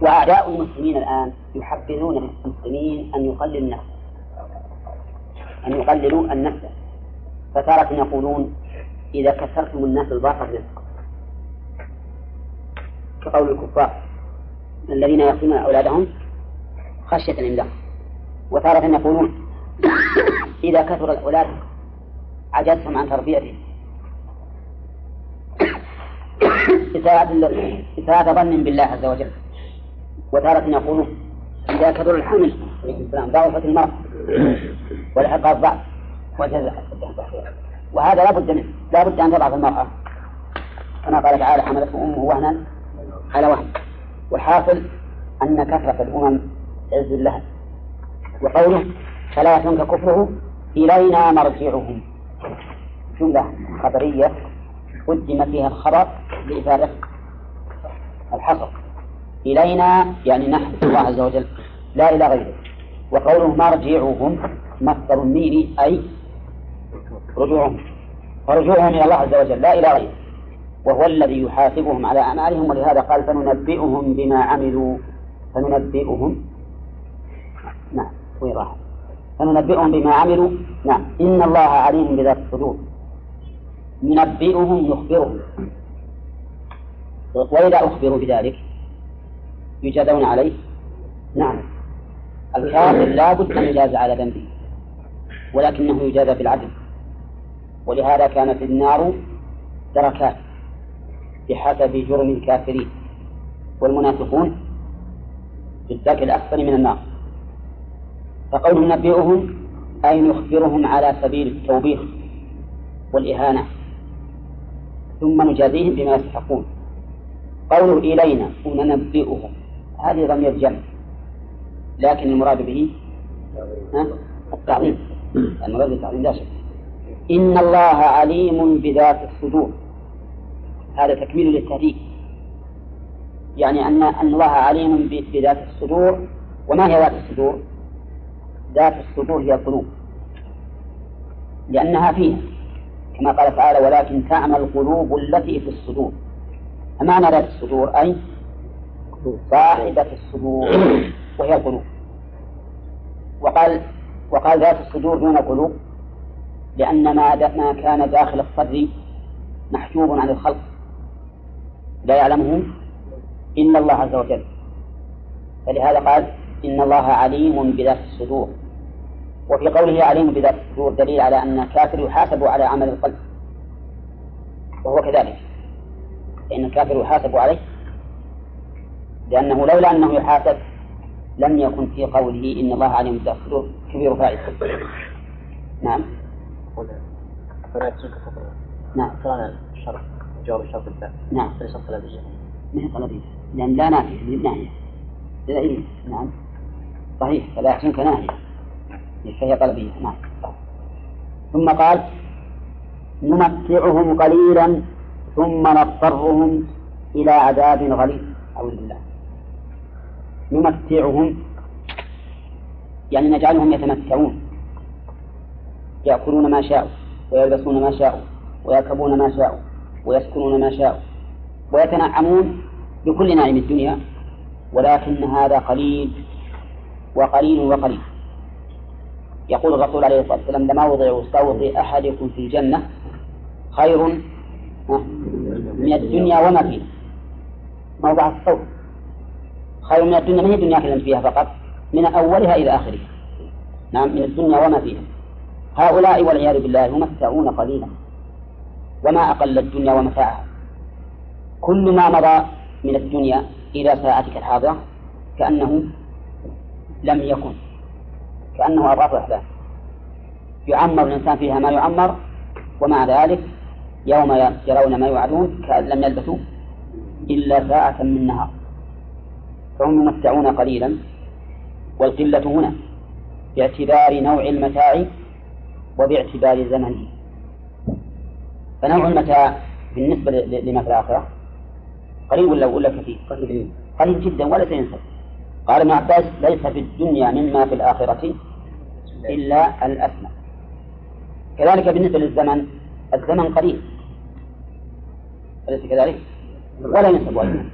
وأعداء المسلمين الآن يحبذون للمسلمين أن يقللوا النفس أن يقللوا النفس. فتارة يقولون إذا كثرتم الناس الباطل رزق. كقول الكفار الذين يقتلون أولادهم خشية الإملاق. وتارة يقولون إذا كثر الأولاد عجزتم عن تربيتهم. إساءة ظن بالله عز وجل. وتارة يقولون إذا كثر الحمل السلام ضعفت المرأة. ولحق الضعف وهذا لا بد منه. لا بد أن تضعف المرأة. كما قال تعالى حملته أمه وهنا على وهن. والحاصل أن كثرة الأمم عز لها. وقوله فلا يحزنك كفره إلينا مرجعهم. جملة خبرية قدم فيها الخبر لإفادة الحصر. إلينا يعني نحن الله عز وجل. لا إلى غيره. وقوله مرجعهم مصدر ميري أي رجوعهم. فرجوعهم إلى الله عز وجل لا إلى غيره. وهو الذي يحاسبهم على أعمالهم ولهذا قال فننبئهم بما عملوا. فننبئهم. نعم وين فننبئهم بما عملوا. نعم إن الله عليم بذات الصدور. ينبئهم يخبرهم. وإذا أخبروا بذلك يجازون عليه؟ نعم. الكافر لا بد أن يجازى على ذنبه ولكنه يجازى بالعدل ولهذا كانت النار دركات بحسب جرم الكافرين والمنافقون في الدرك الأكثر من النار. فقوله ننبئهم أي نخبرهم على سبيل التوبيخ والإهانة ثم نجازيهم بما يستحقون. قوله إلينا وننبئهم. هذه ضمير جمع. لكن المراد به التعظيم. المراد بالتعظيم لا شك. إن الله عليم بذات الصدور. هذا تكميل للتهديد. يعني أن أن الله عليم بذات الصدور. وما هي ذات الصدور؟ ذات الصدور هي القلوب. لأنها فيها كما قال تعالى ولكن تعمى القلوب التي في الصدور. فمعنى ذات الصدور أي صاحبة الصدور وهي القلوب. وقال وقال ذات الصدور دون قلوب لأن ما ما كان داخل الصدر محجوب عن الخلق. لا يعلمه إلا الله عز وجل. فلهذا قال إن الله عليم بذات الصدور. وفي قوله عليم بذات الصدور دليل على أن الكافر يحاسب على عمل القلب. وهو كذلك. فإن الكافر يحاسب عليه لأنه لولا أنه يحاسب لم يكن في قوله إن الله عليم الصدور كبير فائدة نعم. نعم. الشرط جواب الشرط الثاني نعم. ليس طلبيا ما هي طلبية لأن لا نافية للناهية لا إيه نعم. صحيح. فلا يحزنك ناهية فهي طلبية. نعم. ثم قال نمتعهم قليلا ثم نضطرهم إلى عذاب غليظ. أعوذ بالله. نمتعهم يعني نجعلهم يتمتعون يأكلون ما شاءوا ويلبسون ما شاءوا ويركبون ما شاءوا ويسكنون ما شاءوا ويتنعمون بكل نعيم الدنيا ولكن هذا قليل وقليل وقليل. يقول الرسول عليه الصلاة والسلام لموضع صوت أحدكم في الجنة خير من الدنيا وما فيها موضع الصوت. خير من الدنيا من هي الدنيا كلمت فيها فقط؟ من أولها إلى آخرها. نعم من الدنيا وما فيها. هؤلاء والعياذ بالله يمتعون قليلا. وما أقل الدنيا ومتاعها. كل ما مضى من الدنيا إلى ساعتك الحاضرة كأنه لم يكن كأنه أضعاف أحلام يعمر الإنسان فيها ما يعمر ومع ذلك يوم يرون ما يوعدون كأن لم يلبثوا إلا ساعة من نهار فهم يمتعون قليلا والقلة هنا باعتبار نوع المتاع وباعتبار زمنه. فنوع المتاع بالنسبة لما في الآخرة قليل ولا ولا كثير؟ قليل قليل جدا ولا سينسى قال ابن عباس ليس في الدنيا مما في الآخرة إلا الأسمى كذلك بالنسبة للزمن الزمن قليل. أليس كذلك؟ ولا ينسب أيضا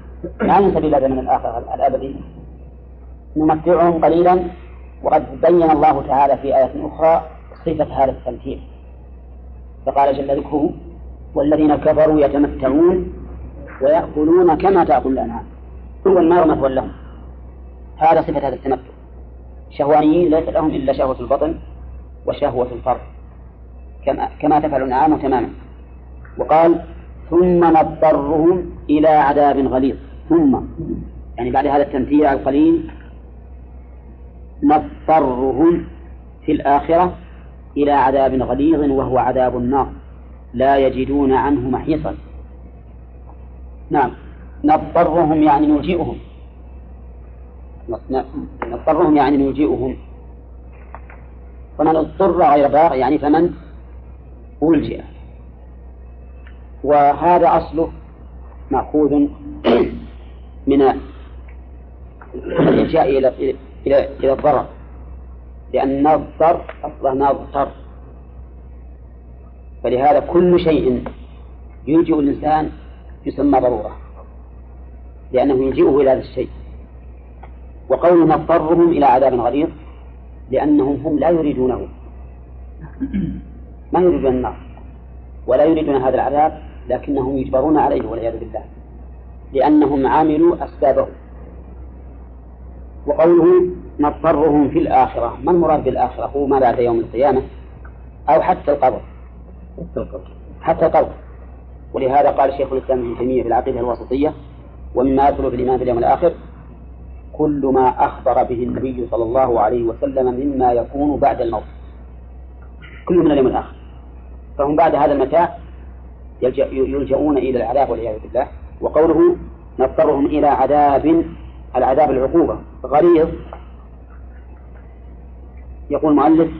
لا ينسب إلى زمن الآخر الأبدي. نمتعهم قليلا وقد بين الله تعالى في آية أخرى صفة هذا التمثيل فقال جل ذكره والذين كفروا يتمتعون ويأكلون كما تأكل الأنعام. هو النار مثوى لهم. هذا صفة هذا التمتع. شهوانيين ليس لهم إلا شهوة البطن وشهوة الفرد. كما كما تفعل الأنعام تماما. وقال ثم نضطرهم إلى عذاب غليظ. ثم يعني بعد هذا التمثيل القليل نضطرهم في الآخرة إلى عذاب غليظ وهو عذاب النار لا يجدون عنه محيصا. نعم نضطرهم يعني نلجئهم نضطرهم يعني نلجئهم فمن اضطر غير باغ يعني فمن ألجئ. وهذا أصله مأخوذ. من الإلجاء إلى إلى إلى الضرر. لأن نضطر أصله نضطر فلهذا كل شيء يلجئ الإنسان يسمى ضرورة لأنه يلجئه إلى هذا الشيء. وقول نضطرهم إلى عذاب غليظ لأنهم هم لا يريدونه. ما يريدون النار ولا يريدون هذا العذاب لكنهم يجبرون عليه والعياذ بالله. لأنهم عاملوا أسبابه وقوله نضطرهم في الآخرة ما المراد بالآخرة؟ هو ما بعد يوم القيامة أو حتى القبر. حتى القبر. ولهذا قال شيخ الإسلام ابن تيمية في العقيدة الوسطية ومما يدخل في الإيمان باليوم الآخر كل ما أخبر به النبي صلى الله عليه وسلم مما يكون بعد الموت. كل من اليوم الآخر. فهم بعد هذا المتاع يلجؤون إلى العذاب والعياذ بالله. وقوله نضطرهم إلى عذاب العذاب العقوبة. غليظ. يقول المؤلف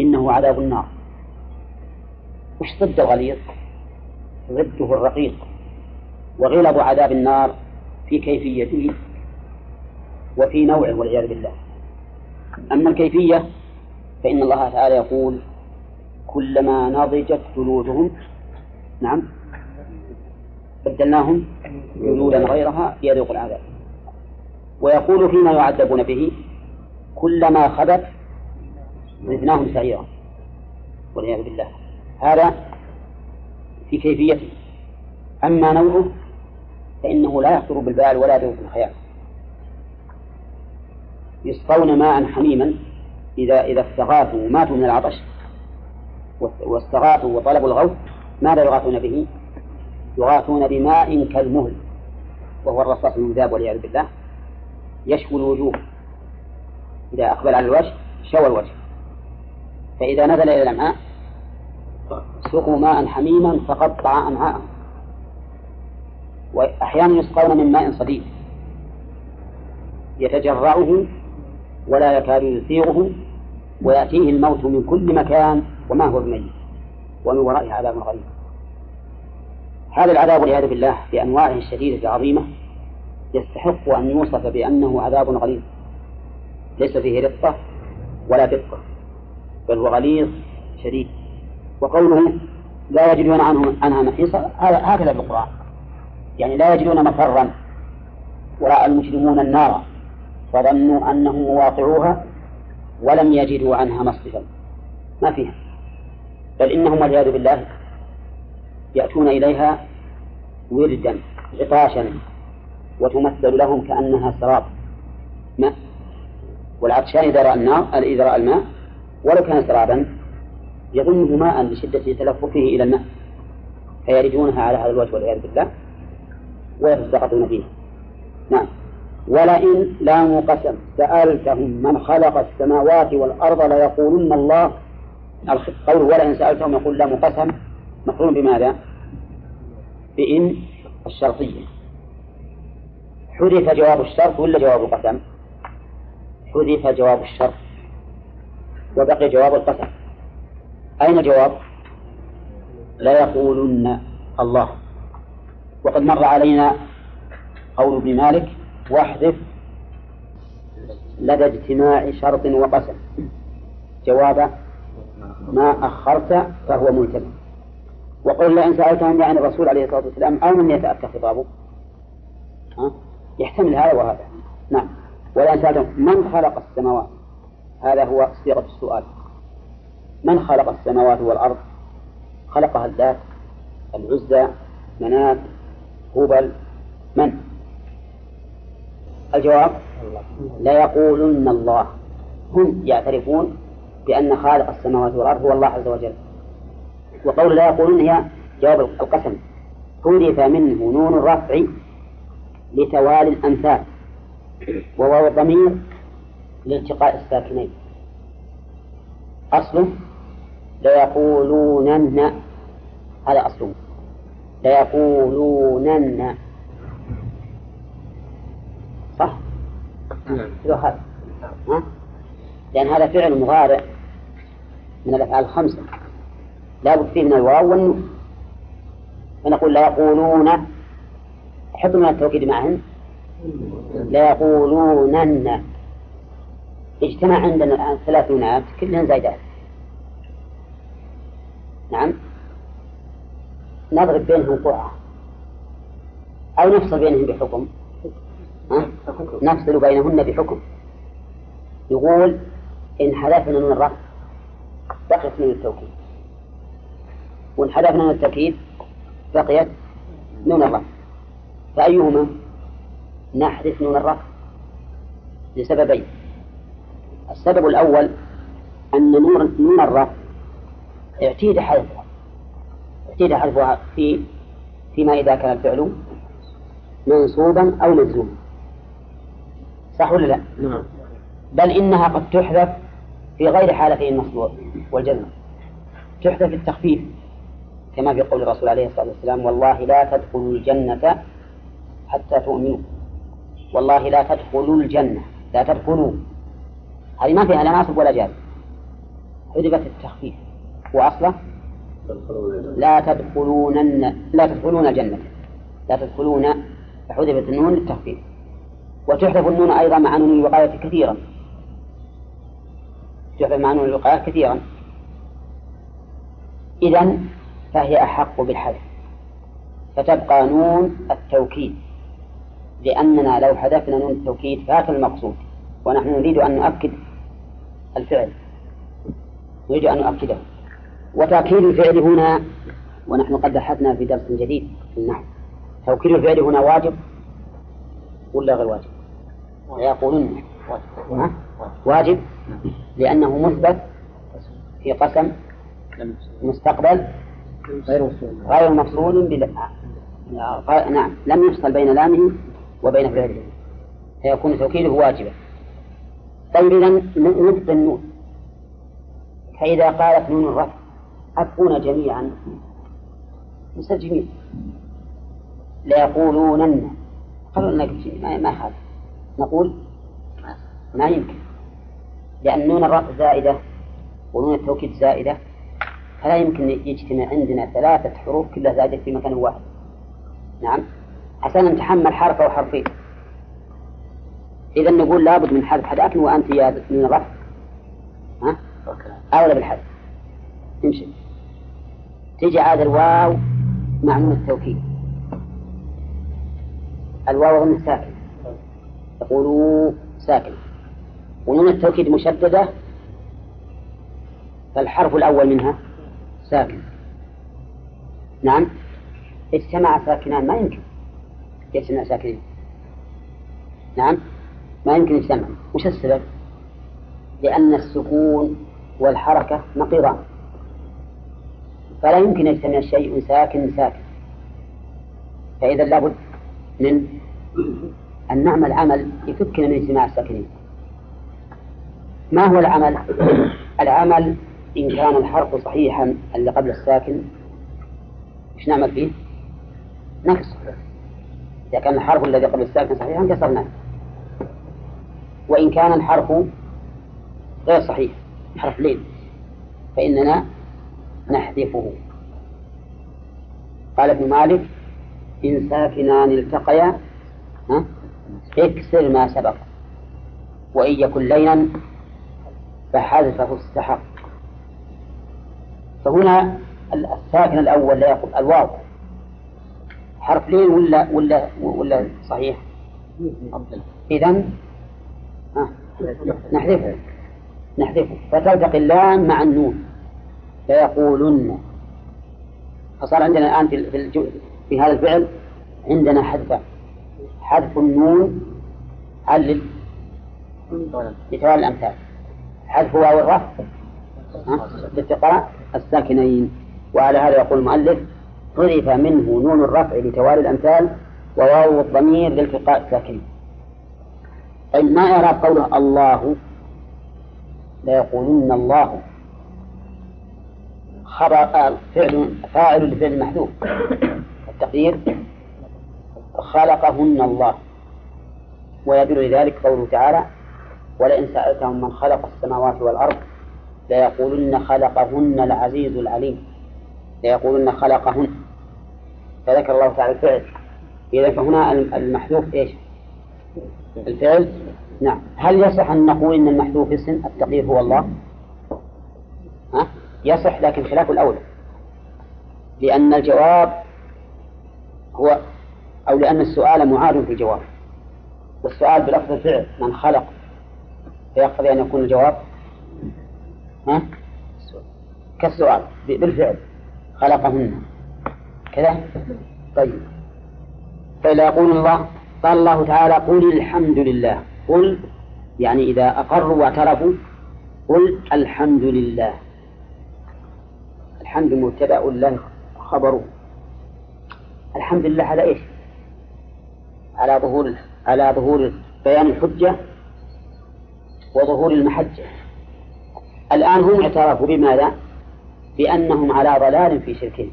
إنه عذاب النار. وش ضد الغليظ؟ ضده الرقيق. وغلظ عذاب النار في كيفيته وفي نوعه والعياذ بالله. أما الكيفية فإن الله تعالى يقول كلما نضجت جلودهم نعم. بدلناهم جلودا غيرها ليذوقوا العذاب. ويقول فيما يعذبون به كلما خبت زدناهم سعيرا والعياذ بالله. هذا في كيفيته. أما نوعه فإنه لا يخطر بالبال ولا يدور في الخيال يسقون ماء حميما إذا إذا استغاثوا وماتوا من العطش واستغاثوا وطلبوا الغوث ماذا يغاثون به؟ يغاثون بماء كالمهل وهو الرصاص المذاب والعياذ بالله يشوي الوجوه. إذا أقبل على الوجه شوى الوجه. فإذا نزل إلى الأمعاء سقوا ماء حميما فقطع أمعاءهم وأحيانا يسقون من ماء صديد. يتجرعه ولا يكاد يثيره ويأتيه الموت من كل مكان وما هو بميت. ومن ورائه عذاب غليظ. هذا العذاب والعياذ بالله بأنواعه الشديدة العظيمة يستحق أن يوصف بأنه عذاب غليظ. ليس فيه رقة ولا دقة بل هو غليظ شديد. وقوله لا يجدون عنه عنها محيصا هكذا في القرآن. يعني لا يجدون مفرا ورأى المجرمون النار. فظنوا أنهم مواقعوها ولم يجدوا عنها مصرفا ما فيها. بل إنهم والعياذ بالله يأتون إليها وردا عطاشا وتمثل لهم كأنها سراب ماء. والعطشان إذا رأى النار إذا رأى الماء ولو كان سرابا يظنه ماء لشدة تلففه إلى الماء فيردونها على هذا الوجه والعياذ بالله ويتساقطون فيها نعم. ولئن لام قسم سألتهم من خلق السماوات والأرض ليقولن الله قوله ولئن سألتهم يقول لام قسم مقرون بماذا؟ بإن الشرطية حذف جواب الشرط ولا جواب القسم؟ حذف جواب الشرط وبقي جواب القسم أين جواب؟ لا يقولن الله وقد مر علينا قول ابن مالك واحذف لدى اجتماع شرط وقسم جواب ما أخرت فهو ملتزم وقل لئن سألتهم عن الرسول عليه الصلاة والسلام أو من يتأتى خطابه؟ ها؟ يحتمل هذا وهذا. نعم. ولئن سألتهم من خلق السماوات؟ هذا هو صيغة السؤال. من خلق السماوات والأرض؟ خلقها الذات العزى منات هبل من؟ الجواب؟ لا يقولن الله. هم يعترفون بأن خالق السماوات والأرض هو الله عز وجل. وقول لا يقولون هي جواب القسم. حذف منه نون الرفع لتوالي الأمثال وواو الضمير لالتقاء الساكنين. أصله ليقولونن هذا أصله. ليقولونن صح؟ نعم. هذا؟ لأن هذا فعل مضارع من الأفعال الخمسة. لا بد فيه من الواو والنون. فنقول لا يقولون حط من التوكيد معهن لا يقولونن. اجتمع عندنا الآن ثلاث نونات كلهن زايدات. نعم. نضرب بينهم قرعة. أو نفصل بينهم بحكم؟ نفصل بينهن بحكم. يقول إن حذفنا من الرفع بقيت من التوكيد. وإن حذفنا من التوكيد بقيت نون الرفع. فأيهما؟ نحذف نون الرفع لسببين. السبب الأول أن نور نون الرفع اعتيد حذفها. اعتيد حذفها في فيما إذا كان الفعل منصوبا أو مجزوما. صح ولا لا؟ نعم. بل إنها قد تحذف في غير حالتي النصب والجزم. تحذف التخفيف كما في قول الرسول عليه الصلاة والسلام والله لا تدخلوا الجنة حتى تؤمنوا. والله لا تدخلوا الجنة لا تدخلوا. هذه ما فيها لا ناصب ولا جاز حذفت التخفيف. وأصله؟ لا تدخلون لا تدخلون الجنة. لا تدخلون. حذفت النون للتخفيف. وتحذف النون أيضا مع نون الوقاية كثيرا. تحذف مع نون الوقاية كثيرا. إذا فهي أحق بالحذف. فتبقى نون التوكيد لأننا لو حذفنا نون التوكيد فات المقصود ونحن نريد أن نؤكد الفعل. نريد أن نؤكده. وتأكيد الفعل هنا ونحن قد بحثنا في درس جديد في النحو توكيد الفعل هنا واجب ولا غير واجب؟ يقولون واجب لأنه مثبت في قسم مستقبل غير مفصول بل... نعم. لم يفصل بين لامه وبين فعله. فيكون توكيده واجبا. طيب إذا نبقي النون. فإذا قالت نون الرفع أكون جميعا؟ مستجمين ليقولونن. قالوا لنا ما هذا نقول ما يمكن. لأن نون الرفع زائدة ونون التوكيد زائدة. فلا يمكن يجتمع عندنا ثلاثة حروف كلها زائدة في مكان واحد. نعم. عشان نتحمل حرف أو حرفين. إذا نقول لابد من حذف لكن وأنت يا من الرفع. ها؟ أولى بالحذف. تمشي تجي عاد الواو مع نون التوكيد. الواو ضمن ساكن يقولوا ساكن. ونون التوكيد مشددة فالحرف الأول منها. ساكن نعم. اجتمع ساكنان ما يمكن. يجتمع ساكنين. نعم. ما يمكن يجتمع وش السبب؟ لأن السكون والحركة نقيضان فلا يمكن يجتمع شيء ساكن ساكن. فإذا لابد من أن نعمل عمل يفكنا من اجتماع الساكنين. ما هو العمل؟ العمل إن كان الحرف صحيحا اللي قبل الساكن إيش نعمل فيه؟ نكسر إذا كان الحرف الذي قبل الساكن صحيحا كسرناه. وإن كان الحرف غير صحيح حرف لين فإننا نحذفه. قال ابن مالك إن ساكنان التقيا اكسر ما سبق. وإن يكن لينا فحذفه استحق فهنا الساكن الأول لا يقول الواو. حرف لين ولا ولا ولا صحيح؟ إذا نحذفه. نحذفه. فتلتقي اللام مع النون. فيقولن. فصار عندنا الآن في, في, هذا الفعل عندنا حذف. حذف النون علل لتوالي الأمثال. حذف واو الرفع لاتقاء الساكنين. وعلى هذا يقول المؤلف حذف منه نون الرفع لتوالي الأمثال وواو الضمير لالتقاء الساكنين طيب ما إعراب قوله الله ليقولن الله. خبر آه، فعل فاعل لفعل محذوف. التقدير خلقهن الله. ويدل لذلك قوله تعالى ولئن سألتهم من خلق السماوات والأرض ليقولن خلقهن العزيز العليم. ليقولن خلقهن. فذكر الله تعالى الفعل. إذا فهنا المحذوف إيش؟ الفعل؟ نعم. هل يصح أن نقول إن المحذوف اسم؟ التقدير هو الله؟ ها؟ يصح لكن خلاف الأولى لأن الجواب هو أو لأن السؤال معاد في الجواب. والسؤال بلفظ الفعل من خلق. فيقتضي أن يكون الجواب ها؟ كالسؤال بالفعل خلقهن. كذا؟ طيب. فإذا يقول الله قال الله تعالى قل الحمد لله. قل يعني إذا أقروا واعترفوا قل الحمد لله. الحمد مبتدأ الله خبره الحمد لله على إيش؟ على ظهور على ظهور بيان الحجة وظهور المحجة. الآن هم اعترفوا بماذا؟ بأنهم على ضلال في شركهم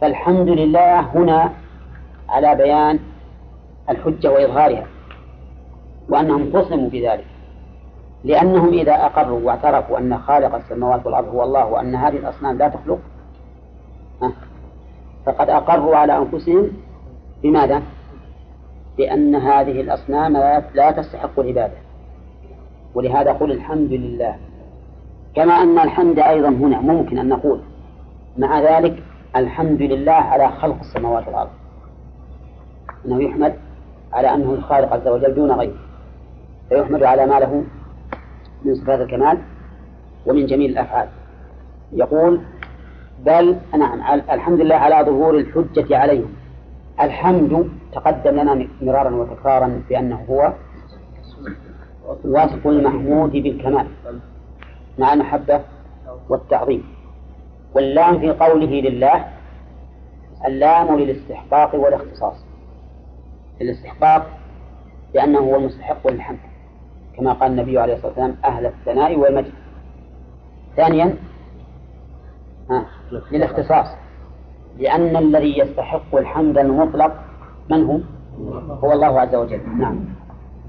فالحمد لله هنا على بيان الحجة وإظهارها وأنهم خصموا بذلك لأنهم إذا أقروا واعترفوا أن خالق السماوات والأرض هو الله وأن هذه الأصنام لا تخلق فقد أقروا على أنفسهم بماذا؟ بأن هذه الأصنام لا تستحق العبادة ولهذا قل الحمد لله كما أن الحمد أيضا هنا ممكن أن نقول مع ذلك الحمد لله على خلق السماوات والأرض. أنه يحمد على أنه الخالق عز وجل دون غيره. فيحمد على ما له من صفات الكمال ومن جميل الأفعال. يقول بل نعم الحمد لله على ظهور الحجة عليهم. الحمد تقدم لنا مرارا وتكرارا بأنه هو وصف المحمود بالكمال. مع المحبة والتعظيم. واللام في قوله لله اللام للاستحقاق والاختصاص. الاستحقاق لأنه هو المستحق للحمد كما قال النبي عليه الصلاة والسلام أهل الثناء والمجد. ثانيا للاختصاص. لأن الذي يستحق الحمد المطلق من هو؟ هو الله عز وجل. نعم.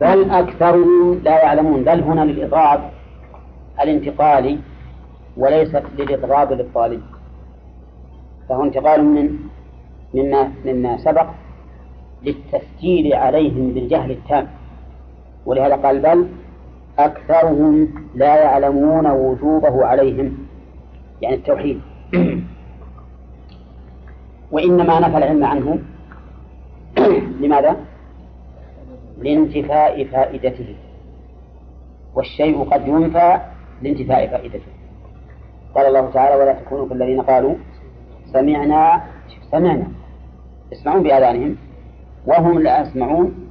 بل أكثرهم لا يعلمون. بل هنا للإضراب الانتقالي وليست للإضراب للطالب. فهو انتقال من مما مما سبق للتسجيل عليهم بالجهل التام. ولهذا قال بل أكثرهم لا يعلمون وجوبه عليهم. يعني التوحيد. وإنما نفى العلم عنه. لماذا؟ لانتفاء فائدته. والشيء قد ينفى لانتفاء فائدته. قال الله تعالى ولا تكونوا كالذين قالوا سمعنا سمعنا. يسمعون بآذانهم. وهم لا يسمعون.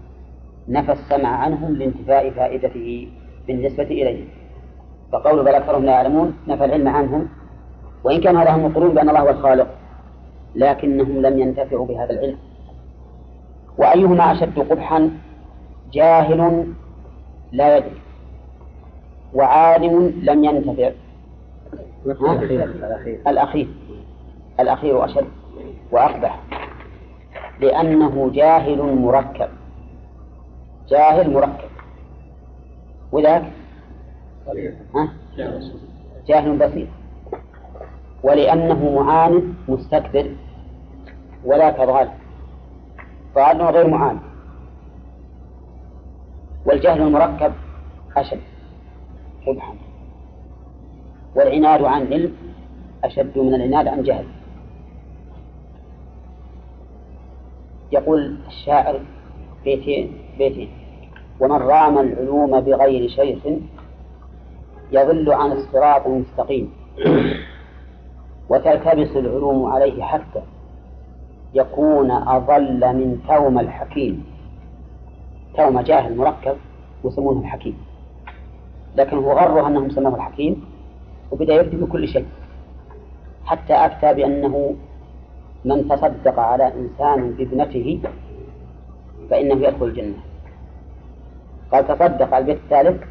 نفى السمع عنهم لانتفاء فائدته بالنسبة إليهم. فقول بل أكثرهم لا يعلمون. نفى العلم عنهم. وإن كان هذا هم يقولون بأن الله هو الخالق لكنهم لم ينتفعوا بهذا العلم. وأيهما أشد قبحا؟ جاهل لا يدري. وعالم لم ينتفع. الأخير. الأخير. أشد وأقبح. لأنه جاهل مركب. جاهل مركب. وذاك؟ جاهل بسيط ولأنه معاند مستكبر. ولا ضال. ضال غير معاند. والجهل المركب أشد. قبحا والعناد عن علم أشد من العناد عن جهل. يقول الشاعر بيتين بيتين ومن رام العلوم بغير شيخ يضل عن الصراط المستقيم وتلتبس العلوم عليه حتى يكون أضل من توم الحكيم. توم جاهل مركب يسمونه الحكيم. لكن هو غره أنهم سموه الحكيم وبدأ يفتي بكل شيء حتى أفتى بأنه من تصدق على إنسان بابنته فإنه يدخل الجنة. قال تصدق البيت الثالث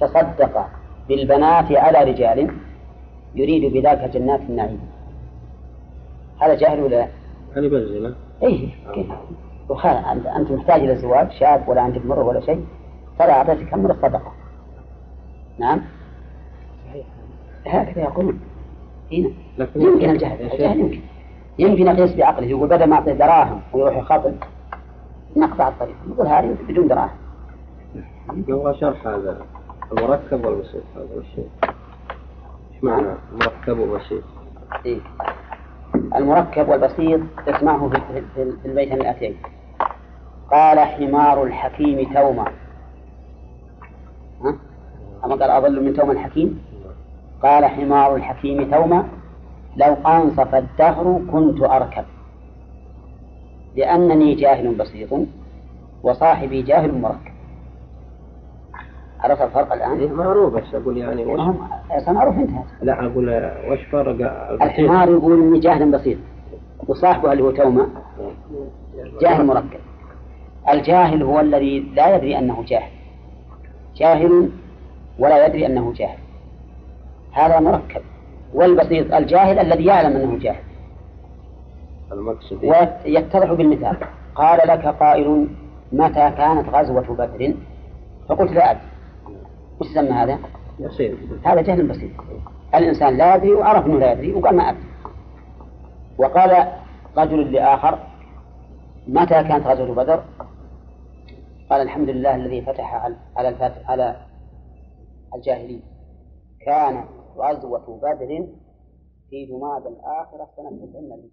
تصدق بالبنات على رجال يريد بذلك جنات النعيم. هذا جاهل ولا هذه بنزلة إيه كيف؟ وخال انت محتاج إلى زواج شاب ولا عندك مرة ولا شيء فلا أعطيتك أمر الصدقه نعم. هكذا يقولون هنا لكن يمكن الجهل يمكن. يمكن يقيس بعقله يقول بدل ما اعطيه دراهم ويروح يخاطب نقطع الطريق. نقول هذه بدون دراهم. يبغى شرح هذا. المركب والبسيط هذا وش إيش معنى مركب وبسيط؟ إيه. المركب والبسيط تسمعه في البيتين الآتيين. قال حمار الحكيم توما؟ أما قال أضل من توما الحكيم؟ قال حمار الحكيم توما لو أنصف الدهر كنت أركب. لأنني جاهل بسيط وصاحبي جاهل مركب. عرف الفرق إيه الآن؟ معروف بس أقول يعني وش معروف انتهى لا أقول وش فرق؟ الحمار يقول إني جاهل بسيط وصاحبه اللي هو توما جاهل مركب. الجاهل هو الذي لا يدري أنه جاهل. جاهل ولا يدري أنه جاهل. هذا مركب. والبسيط الجاهل الذي يعلم أنه جاهل. المقصود ويتضح بالمثال. قال لك قائل متى كانت غزوة بدر؟ فقلت لا أدري. وش يسمى هذا؟ بسيط. هذا جهل بسيط. الإنسان لا يدري وعرف أنه لا يدري وقال ما أدري. وقال رجل لآخر متى كانت غزوة بدر؟ قال الحمد لله الذي فتح على على الفاتح على الجاهلين كان غزوة بدر في جماد الآخرة سنة 90